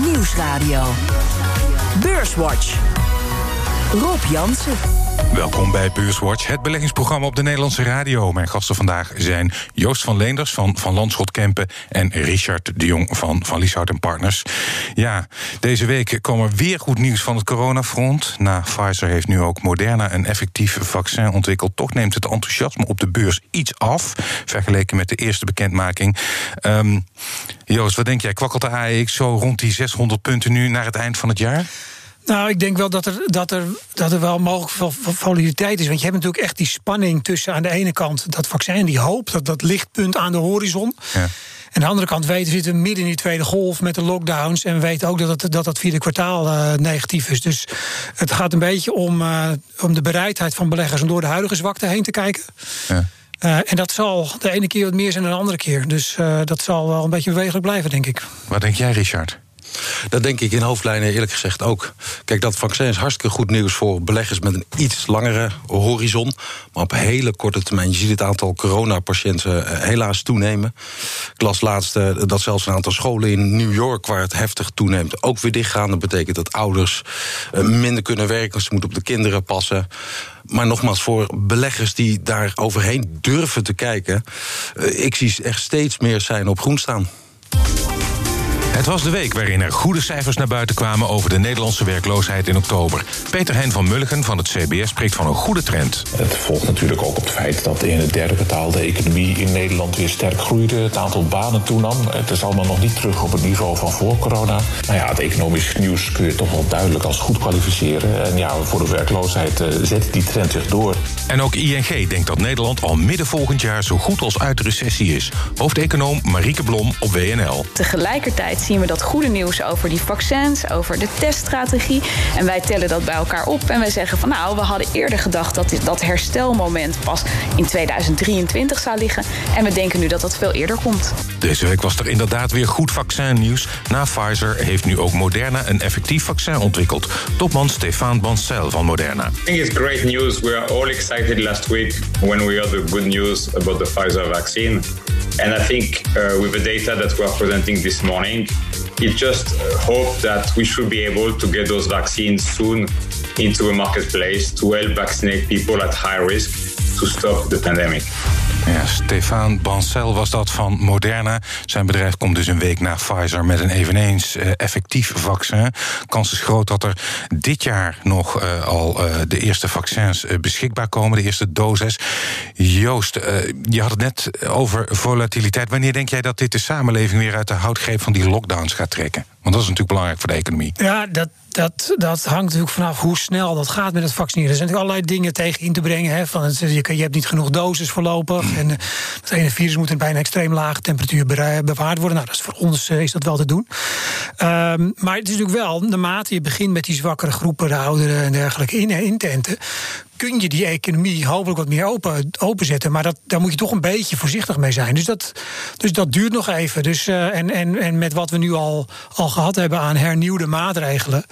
Nieuwsradio. Beurswatch. Rob Jansen. Welkom bij Beurswatch, het beleggingsprogramma op de Nederlandse radio. Mijn gasten vandaag zijn Joost van Leenders van Van Landschot Kempen... en Richard de Jong van Van Lieshout Partners. Ja, deze week kwam er weer goed nieuws van het coronafront. Na Pfizer heeft nu ook Moderna een effectief vaccin ontwikkeld. Toch neemt het enthousiasme op de beurs iets af... vergeleken met de eerste bekendmaking. Um, Joost, wat denk jij? Kwakkelt de AEX zo rond die 600 punten nu naar het eind van het jaar? Nou, ik denk wel dat er, dat er, dat er wel mogelijk volatiliteit is. Want je hebt natuurlijk echt die spanning tussen aan de ene kant dat vaccin, die hoop, dat, dat lichtpunt aan de horizon. Ja. En aan de andere kant weten we zitten midden in die tweede golf met de lockdowns. En we weten ook dat het, dat, dat vierde kwartaal uh, negatief is. Dus het gaat een beetje om, uh, om de bereidheid van beleggers om door de huidige zwakte heen te kijken. Ja. Uh, en dat zal de ene keer wat meer zijn dan de andere keer. Dus dat zal wel een beetje bewegelijk blijven, denk ik. Wat denk jij, Richard? Dat denk ik in hoofdlijnen eerlijk gezegd ook. Kijk, dat vaccin is hartstikke goed nieuws voor beleggers met een iets langere horizon. Maar op hele korte termijn. Je ziet het aantal coronapatiënten eh, helaas toenemen. Ik las laatst eh, dat zelfs een aantal scholen in New York, waar het heftig toeneemt, ook weer dichtgaan. Dat betekent dat ouders eh, minder kunnen werken. Ze moeten op de kinderen passen. Maar nogmaals, voor beleggers die daar overheen durven te kijken, ik zie echt steeds meer zijn op groen staan. Het was de week waarin er goede cijfers naar buiten kwamen over de Nederlandse werkloosheid in oktober. Peter Hein van Mulligen van het CBS spreekt van een goede trend. Het volgt natuurlijk ook op het feit dat in het derde kwartaal de economie in Nederland weer sterk groeide. Het aantal banen toenam. Het is allemaal nog niet terug op het niveau van voor corona. Maar ja, het economisch nieuws kun je toch wel duidelijk als goed kwalificeren. En ja, voor de werkloosheid uh, zet die trend zich door. En ook ING denkt dat Nederland al midden volgend jaar zo goed als uit de recessie is. Hoofdeconoom Marieke Blom op WNL. Tegelijkertijd zien we dat goede nieuws over die vaccins, over de teststrategie. En wij tellen dat bij elkaar op en wij zeggen van nou, we hadden eerder gedacht dat dat herstelmoment pas in 2023 zou liggen. En we denken nu dat dat veel eerder komt. Deze week was er inderdaad weer goed vaccinnieuws. Na Pfizer heeft nu ook Moderna een effectief vaccin ontwikkeld. Topman Stefan Bancel van Moderna. I think it's great news. We are all excited last week when we heard the good news about the Pfizer vaccine. And I think uh, with the data that we are presenting this morning, it just hope that we should be able to get those vaccines soon into the marketplace to help vaccinate people at high risk to stop the pandemic. Ja, Stefan Bancel was dat van Moderna. Zijn bedrijf komt dus een week na Pfizer met een eveneens uh, effectief vaccin. Kans is groot dat er dit jaar nog uh, al uh, de eerste vaccins beschikbaar komen, de eerste doses. Joost, je had het net over volatiliteit. Wanneer denk jij dat dit de samenleving weer uit de houtgreep van die lockdowns gaat trekken? Want dat is natuurlijk belangrijk voor de economie. Ja, dat, dat, dat hangt natuurlijk vanaf hoe snel dat gaat met het vaccineren. Er zijn natuurlijk allerlei dingen tegen in te brengen. Hè, van het, je, je hebt niet genoeg doses voorlopig. En uh, het ene virus moet in bijna extreem lage temperatuur bewaard worden. Nou, dat is voor ons uh, is dat wel te doen. Um, maar het is natuurlijk wel, naarmate je begint met die zwakkere groepen, de ouderen en dergelijke, in, in tenten kun je die economie hopelijk wat meer open, openzetten. Maar dat, daar moet je toch een beetje voorzichtig mee zijn. Dus dat, dus dat duurt nog even. Dus, uh, en, en, en met wat we nu al, al gehad hebben aan hernieuwde maatregelen.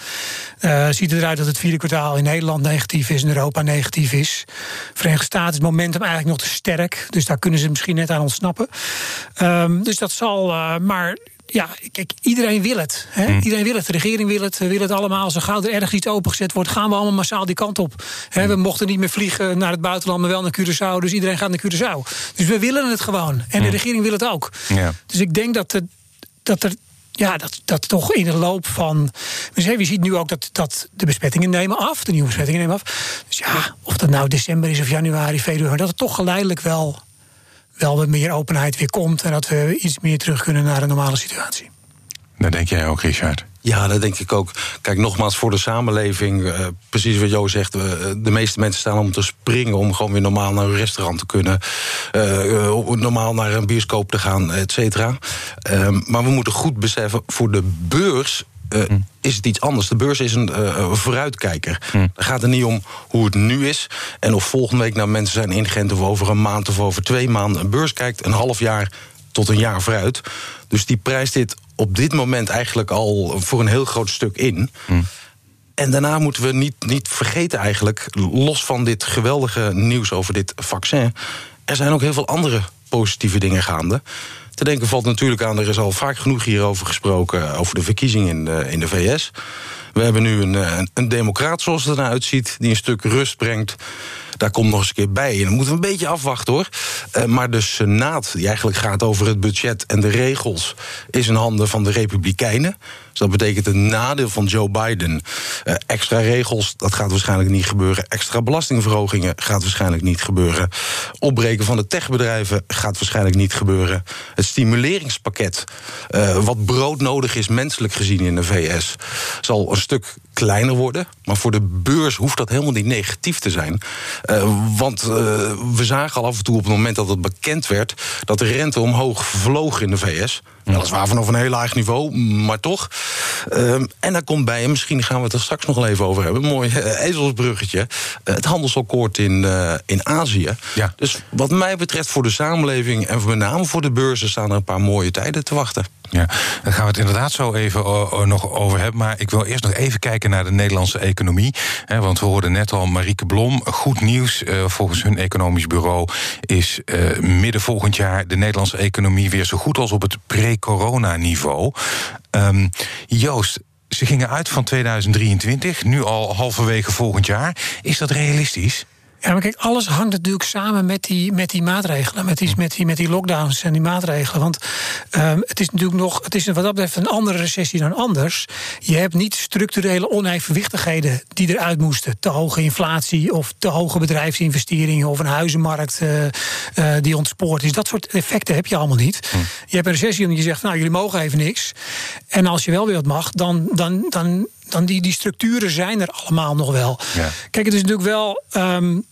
Uh, ziet het eruit dat het vierde kwartaal in Nederland negatief is, in Europa negatief is. Verenigde Staten is momentum eigenlijk nog te sterk. Dus daar kunnen ze misschien net aan ontsnappen. Um, dus dat zal. Uh, maar ja, kijk, iedereen wil het. Hè? Hmm. Iedereen wil het. De regering wil het. We willen het allemaal. Zo gauw er ergens iets opengezet wordt, gaan we allemaal massaal die kant op. Hè? We mochten niet meer vliegen naar het buitenland, maar wel naar Curaçao. Dus iedereen gaat naar Curaçao. Dus we willen het gewoon. En de hmm. regering wil het ook. Ja. Dus ik denk dat, het, dat er ja, dat, dat toch in de loop van. Je ziet nu ook dat, dat de besmettingen nemen af, de nieuwe besmettingen nemen af. Dus ja, of dat nou december is of januari, februari, dat het toch geleidelijk wel wel wat meer openheid weer komt en dat we iets meer terug kunnen naar een normale situatie. Dat denk jij ook, Richard? Ja, dat denk ik ook. Kijk, nogmaals, voor de samenleving, uh, precies wat Jo zegt, uh, de meeste mensen staan om te springen om gewoon weer normaal naar een restaurant te kunnen, uh, normaal naar een bioscoop te gaan, et cetera. Ehm, maar we moeten goed beseffen, voor de beurs uh, is het iets anders. De beurs is een uh, vooruitkijker. Hm. Het gaat er niet om hoe het nu is. En of volgende week nou mensen zijn ingent... of over een maand of over twee maanden. Een beurs kijkt een half jaar tot een jaar vooruit. Dus die prijst dit op dit moment eigenlijk al voor een heel groot stuk in. Hm. En daarna moeten we niet, niet vergeten eigenlijk... los van dit geweldige nieuws over dit vaccin... er zijn ook heel veel andere positieve dingen gaande. Te denken valt natuurlijk aan, er is al vaak genoeg hierover gesproken... over de verkiezingen in de, in de VS. We hebben nu een, een, een democraat zoals het eruit ziet... die een stuk rust brengt daar komt nog eens een keer bij. En dan moeten we een beetje afwachten hoor. Maar de Senaat, die eigenlijk gaat over het budget en de regels, is in handen van de Republikeinen. Dus dat betekent een nadeel van Joe Biden. Uh, extra regels, dat gaat waarschijnlijk niet gebeuren. Extra belastingverhogingen gaat waarschijnlijk niet gebeuren. Opbreken van de techbedrijven gaat waarschijnlijk niet gebeuren. Het stimuleringspakket, uh, wat broodnodig is menselijk gezien in de VS, zal een stuk kleiner worden. Maar voor de beurs hoeft dat helemaal niet negatief te zijn. Uh, want we zagen al af en toe op het moment dat het bekend werd... dat de rente omhoog vloog in de VS. Weliswaar vanaf een heel laag niveau, maar toch. Uh, en daar komt bij, en misschien gaan we het er straks nog even over hebben... mooi uh, ezelsbruggetje, uh, het handelsakkoord in, in Azië. Ja. Dus wat mij betreft voor de samenleving... en met name voor de beurzen staan er een paar mooie tijden te wachten. Ja, daar gaan we het inderdaad zo even nog over hebben. Maar ik wil eerst nog even kijken naar de Nederlandse economie. Hè, want we hoorden net al Marieke Blom. Goed nieuws, uh, volgens hun economisch bureau... is midden volgend jaar de Nederlandse economie weer zo goed als op het pre-corona-niveau. Um, Joost, ze gingen uit van 2023, nu al halverwege volgend jaar. Is dat realistisch? Ja, maar kijk, alles hangt natuurlijk samen met die, met die maatregelen. Met die, met, die, met die lockdowns en die maatregelen. Want um, het is natuurlijk nog, het is wat dat betreft een andere recessie dan anders. Je hebt niet structurele onevenwichtigheden die eruit moesten. Te hoge inflatie of te hoge bedrijfsinvesteringen of een huizenmarkt uh, uh, die ontspoort is. Dat soort effecten heb je allemaal niet. Hm. Je hebt een recessie omdat je zegt, nou, jullie mogen even niks. En als je wel weer wat mag, dan, dan, dan dan die, die structuren zijn er allemaal nog wel. Ja. Kijk, het is natuurlijk wel. Um,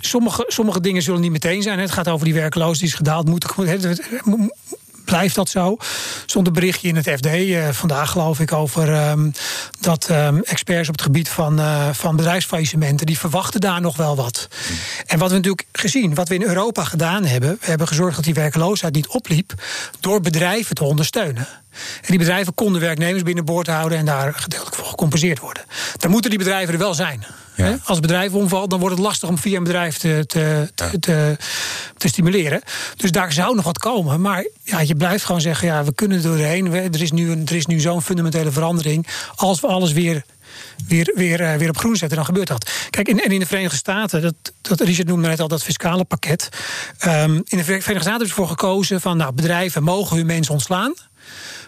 sommige, sommige dingen zullen niet meteen zijn. Het gaat over die werkloosheid die is gedaald. Moet, blijft dat zo? Stond een berichtje in het FD uh, vandaag, geloof ik, over um, dat um, experts op het gebied van, uh, van bedrijfsfaillissementen, die verwachten daar nog wel wat. En wat we natuurlijk gezien, wat we in Europa gedaan hebben, we hebben gezorgd dat die werkloosheid niet opliep door bedrijven te ondersteunen. En die bedrijven konden werknemers binnenboord houden en daar gedeeltelijk voor gecompenseerd worden. Dan moeten die bedrijven er wel zijn. Ja. Als bedrijf omvalt, dan wordt het lastig om via een bedrijf te, te, te, ja. te, te, stimuleren. Dus daar zou nog wat komen. Maar ja, je blijft gewoon zeggen, ja, we kunnen er doorheen. Er is nu, er is nu zo'n fundamentele verandering. Als we alles weer weer, weer, uh, weer op groen zetten, dan gebeurt dat. Kijk, in, en in de Verenigde Staten, dat, dat Richard noemde net al dat fiscale pakket. Um, in de Verenigde Staten is ervoor gekozen van nou, bedrijven mogen hun mensen ontslaan.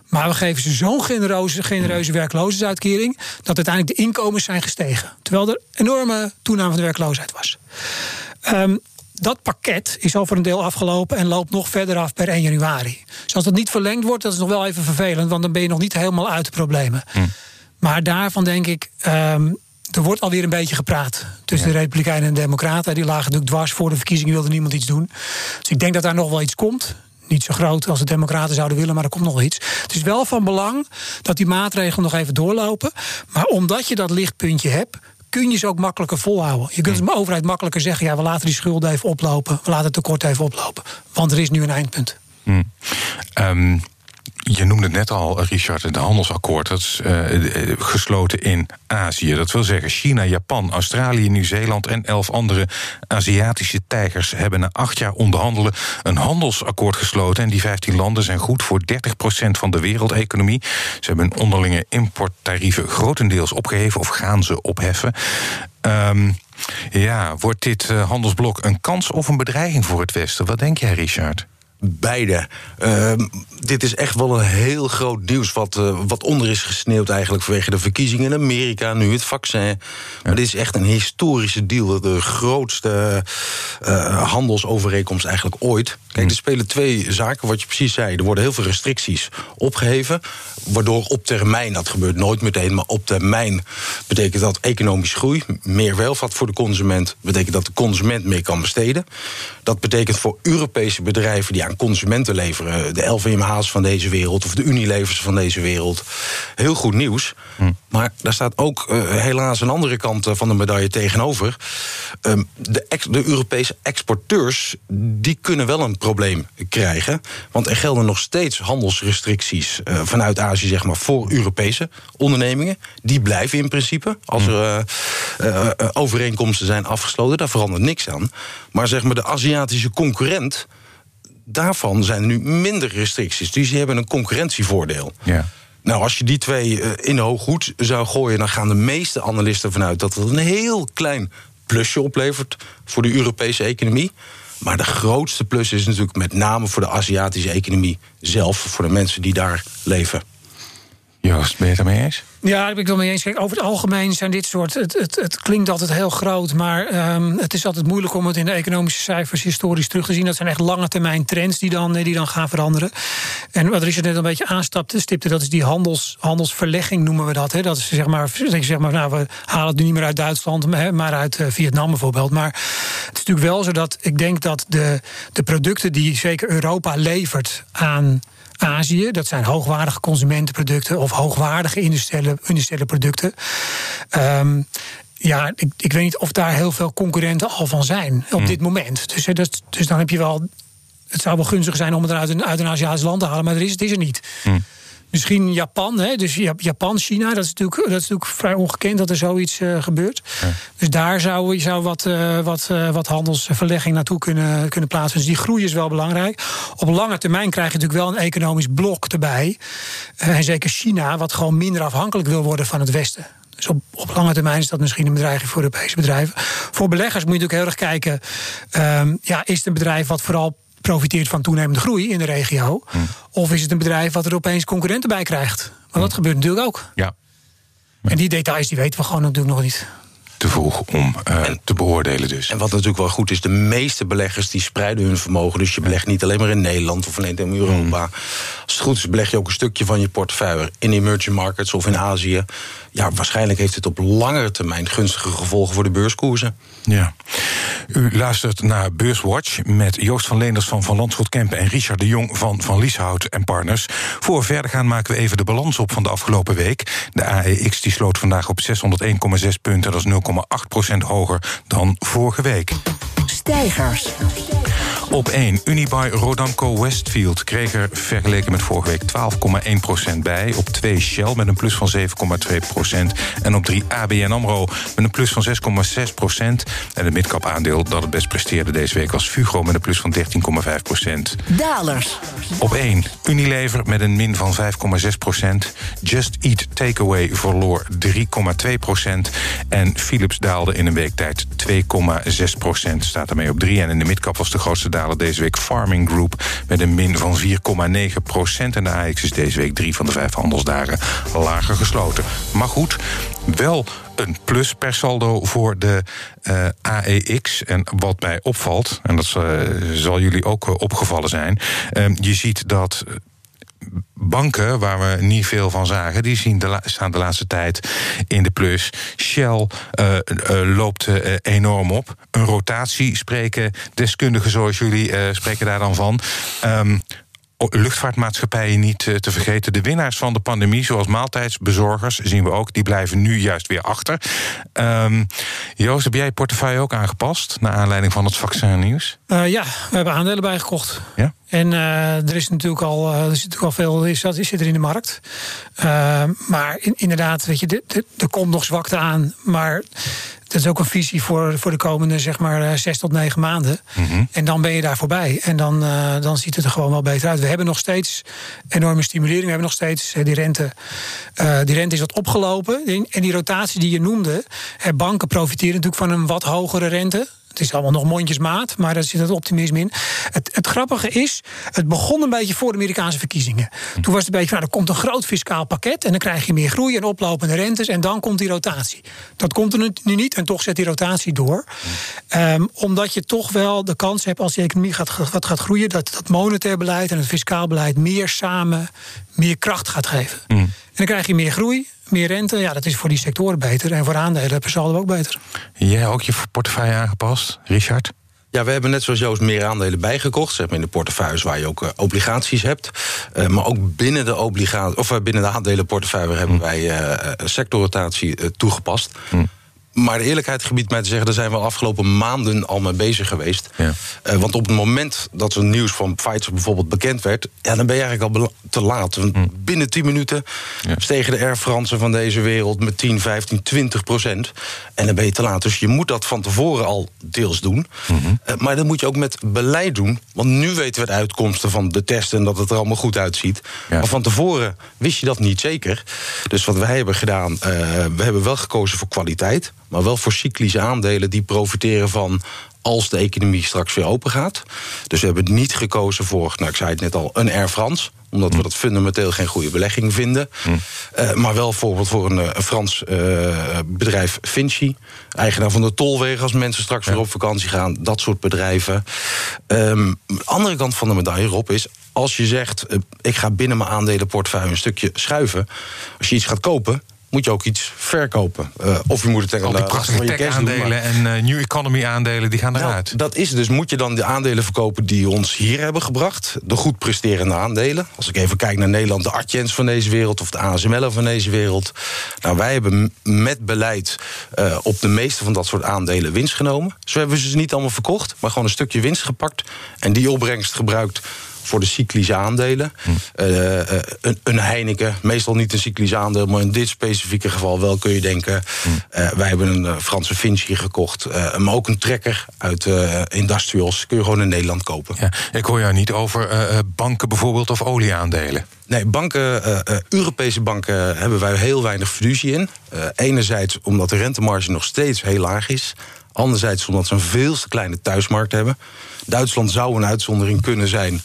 Maar we geven ze zo'n genereuze, genereuze werkloosheidsuitkering... dat uiteindelijk de inkomens zijn gestegen. Terwijl er enorme toename van de werkloosheid was. Um, dat pakket is al voor een deel afgelopen en loopt nog verder af per 1 januari. Dus als dat niet verlengd wordt, dat is nog wel even vervelend... want dan ben je nog niet helemaal uit de problemen. Hm. Maar daarvan denk ik... Um, er wordt alweer een beetje gepraat tussen ja. de Republikeinen en de Democraten. Die lagen natuurlijk dwars voor de verkiezingen, wilde niemand iets doen. Dus ik denk dat daar nog wel iets komt niet zo groot als de Democraten zouden willen, maar er komt nog iets. Het is wel van belang dat die maatregelen nog even doorlopen. Maar omdat je dat lichtpuntje hebt, kun je ze ook makkelijker volhouden. Je kunt de overheid makkelijker zeggen: ja, we laten die schulden even oplopen, we laten het tekort even oplopen. Want er is nu een eindpunt. Hmm. Um, je noemde het net al, Richard, het handelsakkoord. Dat is uh, gesloten in Azië. Dat wil zeggen, China, Japan, Australië, Nieuw-Zeeland en elf andere Aziatische tijgers hebben na acht jaar onderhandelen een handelsakkoord gesloten. En die 15 landen zijn goed voor 30% van de wereldeconomie. Ze hebben onderlinge importtarieven grotendeels opgeheven of gaan ze opheffen. Um, ja, wordt dit uh, handelsblok een kans of een bedreiging voor het Westen? Wat denk jij, Richard? Beide. Uh, dit is echt wel een heel groot nieuws wat, uh, wat onder is gesneeuwd eigenlijk vanwege de verkiezingen in Amerika, nu het vaccin. Ja. Maar dit is echt een historische deal, de grootste uh, handelsovereenkomst eigenlijk ooit. Kijk, er spelen twee zaken, wat je precies zei. Er worden heel veel restricties opgeheven, waardoor op termijn, dat gebeurt nooit meteen, maar op termijn betekent dat economische groei, meer welvaart voor de consument, betekent dat de consument meer kan besteden. Dat betekent voor Europese bedrijven die aan consumenten leveren, de LVMH's van deze wereld of de Unilevers van deze wereld, heel goed nieuws. Hm. Maar daar staat ook uh, helaas een andere kant van de medaille tegenover. Um, de, ex, de Europese exporteurs die kunnen wel een probleem krijgen. Want er gelden nog steeds handelsrestricties uh, vanuit Azië, zeg maar, voor Europese ondernemingen. Die blijven in principe als er uh, uh, overeenkomsten zijn afgesloten. Daar verandert niks aan. Maar zeg maar, de Aziatische concurrent daarvan zijn er nu minder restricties. Dus die hebben een concurrentievoordeel. Ja. Nou, als je die twee uh, in de hooggoed zou gooien, dan gaan de meeste analisten vanuit dat het een heel klein plusje oplevert voor de Europese economie. Maar de grootste plus is natuurlijk met name voor de Aziatische economie zelf, voor de mensen die daar leven. Joost, ben je het ermee eens? Ja, daar ben ik wel mee eens. Kijk, over het algemeen zijn dit soort. Het, het, het klinkt altijd heel groot, maar um, het is altijd moeilijk om het in de economische cijfers historisch terug te zien. Dat zijn echt lange termijn trends die dan, die dan gaan veranderen. En wat Richard net een beetje aanstapte, stipte, dat is die handels, handelsverlegging, noemen we dat. Hè. Dat is zeg maar, zeg maar, nou, we halen het nu niet meer uit Duitsland, maar uit uh, Vietnam bijvoorbeeld. Maar het is natuurlijk wel zo dat ik denk dat de, de producten die zeker Europa levert aan Azië. Dat zijn hoogwaardige consumentenproducten of hoogwaardige industriële, industriële producten. Um, ja, ik, ik weet niet of daar heel veel concurrenten al van zijn op hmm. dit moment. Dus, dus, dus dan heb je wel. Het zou wel gunstig zijn om het uit een, uit een Aziatisch land te halen, maar er is, het is er niet. Mm. Misschien Japan, hè? dus Japan, China, dat is natuurlijk, dat is natuurlijk vrij ongekend dat er zoiets uh, gebeurt. Dus daar zou, zou wat, uh, wat, uh, wat handelsverlegging naartoe kunnen, kunnen plaatsen. Dus die groei is wel belangrijk. Op lange termijn krijg je natuurlijk wel een economisch blok erbij. en zeker China, wat gewoon minder afhankelijk wil worden van het Westen. Dus op, op lange termijn is dat misschien een bedreiging voor Europese bedrijven. Voor beleggers moet je natuurlijk heel erg kijken. Um, ja, is het een bedrijf wat vooral profiteert van toenemende groei in de regio? Hm. Of is het een bedrijf wat er opeens concurrenten bij krijgt? Want dat hm. gebeurt natuurlijk ook. Ja. En die details die weten we gewoon natuurlijk nog niet te vroeg om uh, te beoordelen dus. En wat natuurlijk wel goed is, de meeste beleggers die spreiden hun vermogen. Dus je belegt niet alleen maar in Nederland of alleen in Europa. Mm. Als het goed is, beleg je ook een stukje van je portefeuille in emerging markets of in Azië. Ja, waarschijnlijk heeft het op langere termijn gunstige gevolgen voor de beurskoersen. Ja. U luistert naar Beurswatch met Joost van Leenders van Van Landschot Kempen en Richard de Jong van Van Lieshout en Partners. Voor we verder gaan maken we even de balans op van de afgelopen week. De AEX die sloot vandaag op 601,6 punten, dat is 0,8% hoger dan vorige week. Stijgers. Op 1. Unibuy Rodamco Westfield kreeg er vergeleken met vorige week 12,1% bij. Op 2 Shell met een plus van 7,2% En op 3 ABN AMRO met een plus van 6,6% En het midcap aandeel dat het best presteerde deze week was Fugro met een plus van 13,5% Dalers. Op 1 Unilever met een min van 5,6% Just Eat Takeaway verloor 3,2% En Philips daalde in een week tijd 2,6% Staat ermee op 3. En in de midcap was de grootste deze week Farming Group met een min van 4,9% En de AX is deze week drie van de vijf handelsdagen lager gesloten. Maar goed, wel een plus per saldo voor de uh, AEX. En wat mij opvalt, en dat uh, zal jullie ook uh, opgevallen zijn... je ziet dat banken, waar we niet veel van zagen, die zien de staan de laatste tijd in de plus. Shell uh, uh, loopt uh, enorm op. Een rotatie spreken deskundigen zoals jullie spreken daar dan van. Um, luchtvaartmaatschappijen niet te vergeten. De winnaars van de pandemie, zoals maaltijdsbezorgers, zien we ook, die blijven nu juist weer achter. Um, Joost, heb jij je portefeuille ook aangepast naar aanleiding van het vaccinnieuws? Uh, ja, we hebben aandelen bijgekocht. Ja? En uh, er is natuurlijk al, uh, er zit natuurlijk al veel is, zit er in de markt. Uh, maar in, inderdaad, weet je, er komt nog zwakte aan. Maar dat is ook een visie voor, voor de komende zeg maar zes tot negen maanden. Mm -hmm. En dan ben je daar voorbij. En dan, dan ziet het er gewoon wel beter uit. We hebben nog steeds enorme stimulering. We hebben nog steeds die rente. die rente is wat opgelopen. En die rotatie die je noemde. banken profiteren natuurlijk van een wat hogere rente. Het is allemaal nog mondjesmaat, maar daar zit het optimisme in. Het, het grappige is, het begon een beetje voor de Amerikaanse verkiezingen. Toen was het een beetje van, nou, er komt een groot fiscaal pakket... en dan krijg je meer groei en oplopende rentes... en dan komt die rotatie. Dat komt er nu niet en toch zet die rotatie door. Um, omdat je toch wel de kans hebt als die economie gaat, wat gaat groeien... dat dat monetair beleid en het fiscaal beleid meer samen meer kracht gaat geven. Mm. En dan krijg je meer groei, meer rente. Ja, dat is voor die sectoren beter. En voor aandelen per saldo ook beter. Jij ook je portefeuille aangepast, Richard? Ja, we hebben net zoals Joost meer aandelen bijgekocht. Zeg maar in de portefeuilles waar je ook uh, obligaties hebt. Uh, maar ook binnen de, obligatie, of, uh, binnen de aandelenportefeuille hebben hm. wij sectorrotatie toegepast. Hm Maar de eerlijkheid gebiedt mij te zeggen... daar zijn we afgelopen maanden al mee bezig geweest. Ja. Uh, want op het moment dat het nieuws van Pfizer bijvoorbeeld bekend werd... Ja, dan ben je eigenlijk al te laat. Want hm. binnen 10 minuten ja. stegen de Air France van deze wereld... met 10, 15, 20 procent. En dan ben je te laat. Dus je moet dat van tevoren al deels doen. Mm -hmm. uh, maar dat moet je ook met beleid doen. Want nu weten we de uitkomsten van de testen... en dat het er allemaal goed uitziet. Ja. Maar van tevoren wist je dat niet zeker. Dus wat wij hebben gedaan... Uh, we hebben wel gekozen voor kwaliteit maar wel voor cyclische aandelen die profiteren van als de economie straks weer open gaat. Dus we hebben niet gekozen voor, nou ik zei het net al, een Air France omdat we dat fundamenteel geen goede belegging vinden. Mm. Uh, maar wel bijvoorbeeld voor een, een Frans uh, bedrijf Vinci. Eigenaar van de tolwegen als mensen straks ja. weer op vakantie gaan. Dat soort bedrijven. Um, de andere kant van de medaille, Rob, is... als je zegt, uh, ik ga binnen mijn aandelenportefeuille een stukje schuiven... als je iets gaat kopen moet je ook iets verkopen. Uh, of je moet het tegen Al die prachtige tech-aandelen en uh, new economy aandelen die gaan nou, eruit. Dat is dus. Moet je dan de aandelen verkopen die ons hier hebben gebracht? De goed presterende aandelen. Als ik even kijk naar Nederland, de Artjens van deze wereld... of de ASML van deze wereld. Nou, wij hebben met beleid uh, op de meeste van dat soort aandelen winst genomen. Zo dus hebben we ze niet allemaal verkocht, maar gewoon een stukje winst gepakt... en die opbrengst gebruikt voor de cyclische aandelen. Hm. Uh, een, een, Heineken, meestal niet een cyclisch aandeel, maar in dit specifieke geval wel kun je denken. Hm. Uh, wij hebben een Franse Vinci gekocht, maar ook een trekker uit Industrials. Kun je gewoon in Nederland kopen. Ja, ik hoor jou niet over banken bijvoorbeeld of olieaandelen. Nee, banken, Europese banken hebben wij heel weinig fiducie in. enerzijds omdat de rentemarge nog steeds heel laag is. Anderzijds omdat ze een veel te kleine thuismarkt hebben. Duitsland zou een uitzondering kunnen zijn.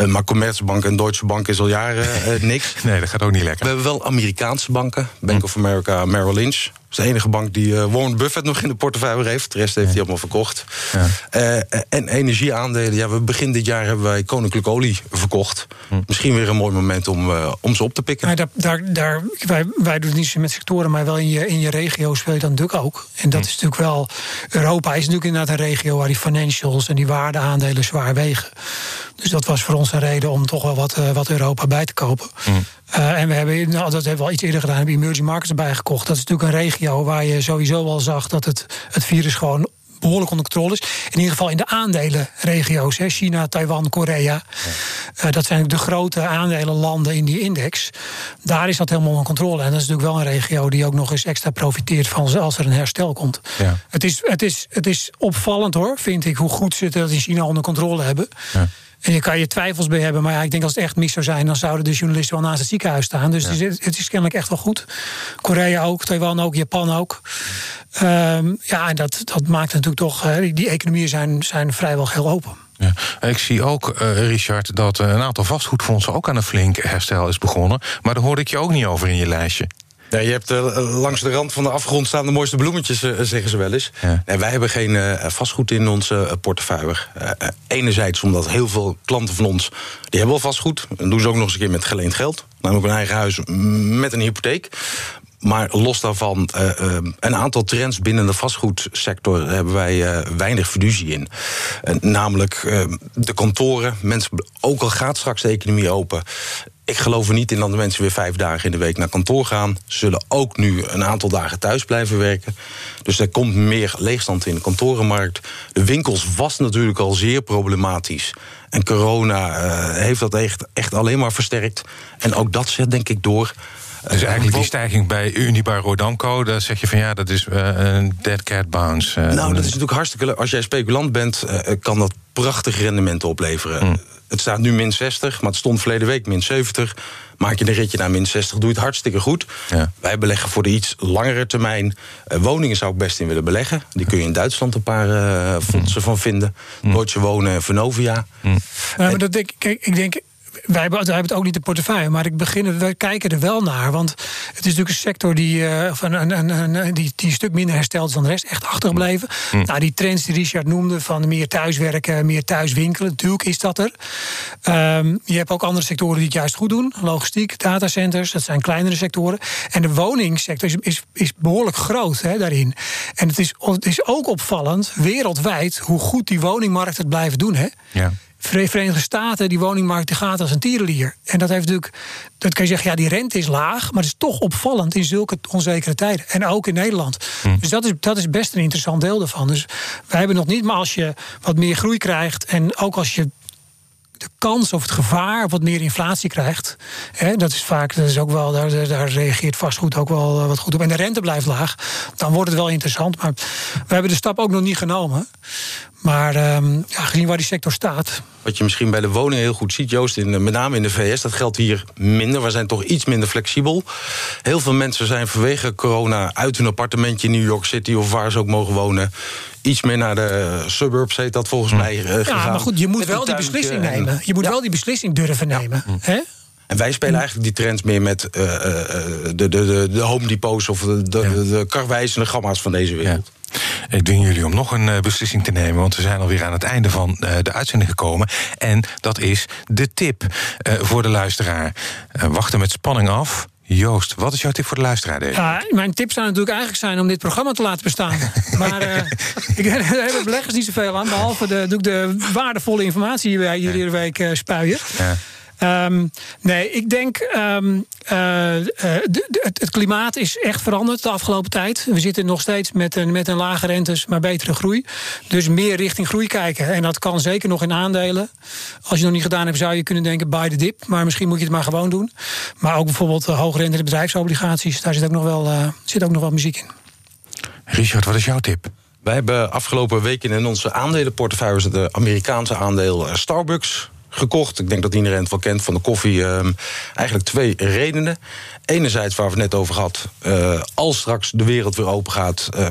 Uh, maar Commerzbank en Deutsche Bank is al jaren uh, niks. Nee, dat gaat ook niet lekker. We hebben wel Amerikaanse banken. Bank of America, Merrill Lynch. Dat is de enige bank die uh, Warren Buffett nog in de portefeuille heeft. De rest heeft ja. hij allemaal verkocht. Ja. Uh, en energieaandelen. Ja, we begin dit jaar hebben wij koninklijke olie verkocht. Hm. Misschien weer een mooi moment om, uh, om ze op te pikken. Maar daar, daar, daar, wij, wij doen het niet met sectoren, maar wel in je, in je regio speel je dan natuurlijk ook. En dat hm. is natuurlijk wel. Europa is natuurlijk inderdaad een regio waar die financials en die waardeaandelen zwaar wegen. Dus dat was voor ons een reden om toch wel wat, wat Europa bij te kopen. Hm. Uh, en we hebben, nou, dat hebben we al iets eerder gedaan, hebben emerging markets erbij gekocht. Dat is natuurlijk een regio waar je sowieso al zag dat het, het virus gewoon behoorlijk onder controle is. In ieder geval in de aandelenregio's. Hè, China, Taiwan, Korea. Ja. Uh, dat zijn de grote aandelenlanden in die index. Daar is dat helemaal onder controle. En dat is natuurlijk wel een regio die ook nog eens extra profiteert van als er een herstel komt. Ja. Het, is, het, is, het is opvallend hoor, vind ik, hoe goed ze dat in China onder controle hebben. Ja. En je kan je twijfels bij hebben, maar ja, ik denk als het echt mis zou zijn, dan zouden de journalisten wel naast het ziekenhuis staan. Dus ja. het, is, het, is, kennelijk echt wel goed. Korea ook, Taiwan ook, Japan ook. Um, ja, en dat, dat maakt natuurlijk toch, uh, die economieën zijn, zijn vrijwel heel open. Ja. Ik zie ook, uh, Richard, dat een aantal vastgoedfondsen ook aan een flink herstel is begonnen. Maar daar hoorde ik je ook niet over in je lijstje. Ja, je hebt uh, langs de rand van de afgrond staan de mooiste bloemetjes, uh, zeggen ze wel eens. Ja. Nee, wij hebben geen uh, vastgoed in onze portefeuille. enerzijds omdat heel veel klanten van ons, die hebben wel vastgoed. En doen ze ook nog eens een keer met geleend geld. Namelijk een eigen huis met een hypotheek. Maar los daarvan, een aantal trends binnen de vastgoedsector hebben wij weinig fiducie in. namelijk de kantoren. Mensen, ook al gaat straks de economie open. Ik geloof er niet in dat de mensen weer vijf dagen in de week naar kantoor gaan. Ze zullen ook nu een aantal dagen thuis blijven werken. Dus er komt meer leegstand in de kantorenmarkt. De winkels was natuurlijk al zeer problematisch. En corona uh, heeft dat echt, echt alleen maar versterkt. En ook dat zet denk ik door. Dus eigenlijk die stijging bij Unibar Rodanco, daar zeg je van ja, dat is uh, een dead cat bounce. Uh, nou, dat is natuurlijk hartstikke leuk. Als jij speculant bent, uh, kan dat prachtige rendementen opleveren. Mm. Het staat nu min 60, maar het stond verleden week min 70. Maak je een ritje naar min 60, doe je het hartstikke goed. Ja. Wij beleggen voor de iets langere termijn. Uh, woningen zou ik best in willen beleggen. Die kun je in Duitsland een paar uh, fondsen mm. van vinden. Mm. Deutsche Wonen en Vonovia. Mm. Maar dat denk, kijk, ik denk wij hebben, wij hebben het ook niet in portefeuille, maar ik begin, wij kijken er wel naar. Want het is natuurlijk een sector die, uh, van een, een, een, die, die een stuk minder hersteld is dan de rest, echt achtergebleven. Mm. Nou, die trends die Richard noemde van meer thuiswerken, meer thuiswinkelen, natuurlijk is dat er. Um, je hebt ook andere sectoren die het juist goed doen. Logistiek, datacenters, dat zijn kleinere sectoren. En de woningsector is, is, is behoorlijk groot hè, daarin. En het is, het is ook opvallend, wereldwijd, hoe goed die woningmarkt het blijven doen. Hè? Ja. Verenigde Staten, die woningmarkt die gaat als een tierenlier. En dat heeft natuurlijk, dat kan je zeggen, ja, die rente is laag, maar het is toch opvallend in zulke onzekere tijden. En ook in Nederland. Hm. Dus dat is, dat is best een interessant deel daarvan. Dus wij hebben nog niet, maar als je wat meer groei krijgt en ook als je de kans of het gevaar wat meer inflatie krijgt. Hè, dat is vaak, dat is ook wel, daar, daar reageert vastgoed ook wel eh, wat goed op. En de rente blijft laag. Dan wordt het wel interessant. Maar we hebben de stap ook nog niet genomen. Maar um, ja, gezien waar die sector staat. Wat je misschien bij de woningen heel goed ziet, Joost, in, met name in de VS, dat geldt hier minder. We zijn toch iets minder flexibel. Heel veel mensen zijn vanwege corona uit hun appartementje in New York City of waar ze ook mogen wonen. Iets meer naar de suburbs heet dat volgens hm. mij. Uh, ja, maar goed, je moet wel die beslissing nemen. Je moet wel die beslissing durven nemen. Ja. Hè? En wij spelen hm. eigenlijk die trends meer met uh, de, de, de, de Home Depots of de, de, ja. de, de gamma's van deze wereld. Ik dwing jullie om nog een beslissing te nemen, want we zijn alweer aan het einde van de uitzending gekomen. En dat is de tip voor de luisteraar. wachten met spanning af. Joost, wat is jouw tip voor de luisteraar? Deze? Ja, mijn tip zou natuurlijk eigenlijk zijn om dit programma te laten bestaan. maar uh, ik heb beleggers niet zoveel aan, behalve de, de waardevolle informatie die wij iedere week uh, spuien. Ja. Um, nee, ik denk um, uh, het, het, klimaat is echt veranderd de afgelopen tijd. We zitten nog steeds met een, met een lage rentes, maar betere groei. Dus meer richting groei kijken. En dat kan zeker nog in aandelen. Als je het nog niet gedaan hebt, zou je kunnen denken buy the dip. Maar misschien moet je het maar gewoon doen. Maar ook bijvoorbeeld hoogrente bedrijfsobligaties. Daar zit ook nog wel, uh, zit ook nog wel muziek in. Richard, wat is jouw tip? Wij hebben afgelopen weken in onze aandelenportefeuille... de Amerikaanse aandeel Starbucks gekocht. Ik denk dat iedereen het wel kent van de koffie. Uh, eigenlijk twee redenen. Enerzijds, waar we het net over gehad, uh, als straks de wereld weer open gaat, uh,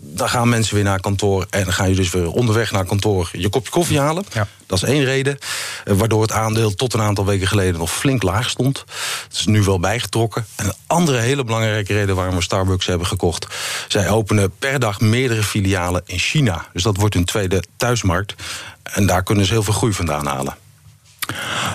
dan gaan mensen weer naar kantoor en dan ga je dus weer onderweg naar kantoor je kopje koffie halen. Ja. Dat is één reden, eh, waardoor het aandeel tot een aantal weken geleden nog flink laag stond. Het is nu wel bijgetrokken. En een andere hele belangrijke reden waarom we Starbucks hebben gekocht, zij openen per dag meerdere filialen in China. Dus dat wordt hun tweede thuismarkt. En daar kunnen ze heel veel groei vandaan halen.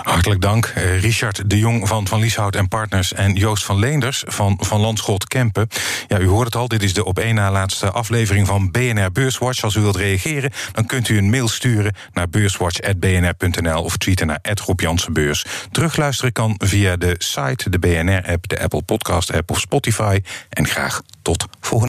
Hartelijk dank, eh, Richard de Jong van Van Lieshout en Partners... en Joost van Leenders van Van Landschot Kempen. Ja, u hoort het al, dit is de op één na laatste aflevering van BNR Beurswatch. Als u wilt reageren, dan kunt u een mail sturen naar beurswatch.bnr.nl... of tweeten naar Rob Jansenbeurs. Terugluisteren kan via de site, de BNR-app, de Apple Podcast-app of Spotify. En graag tot volgende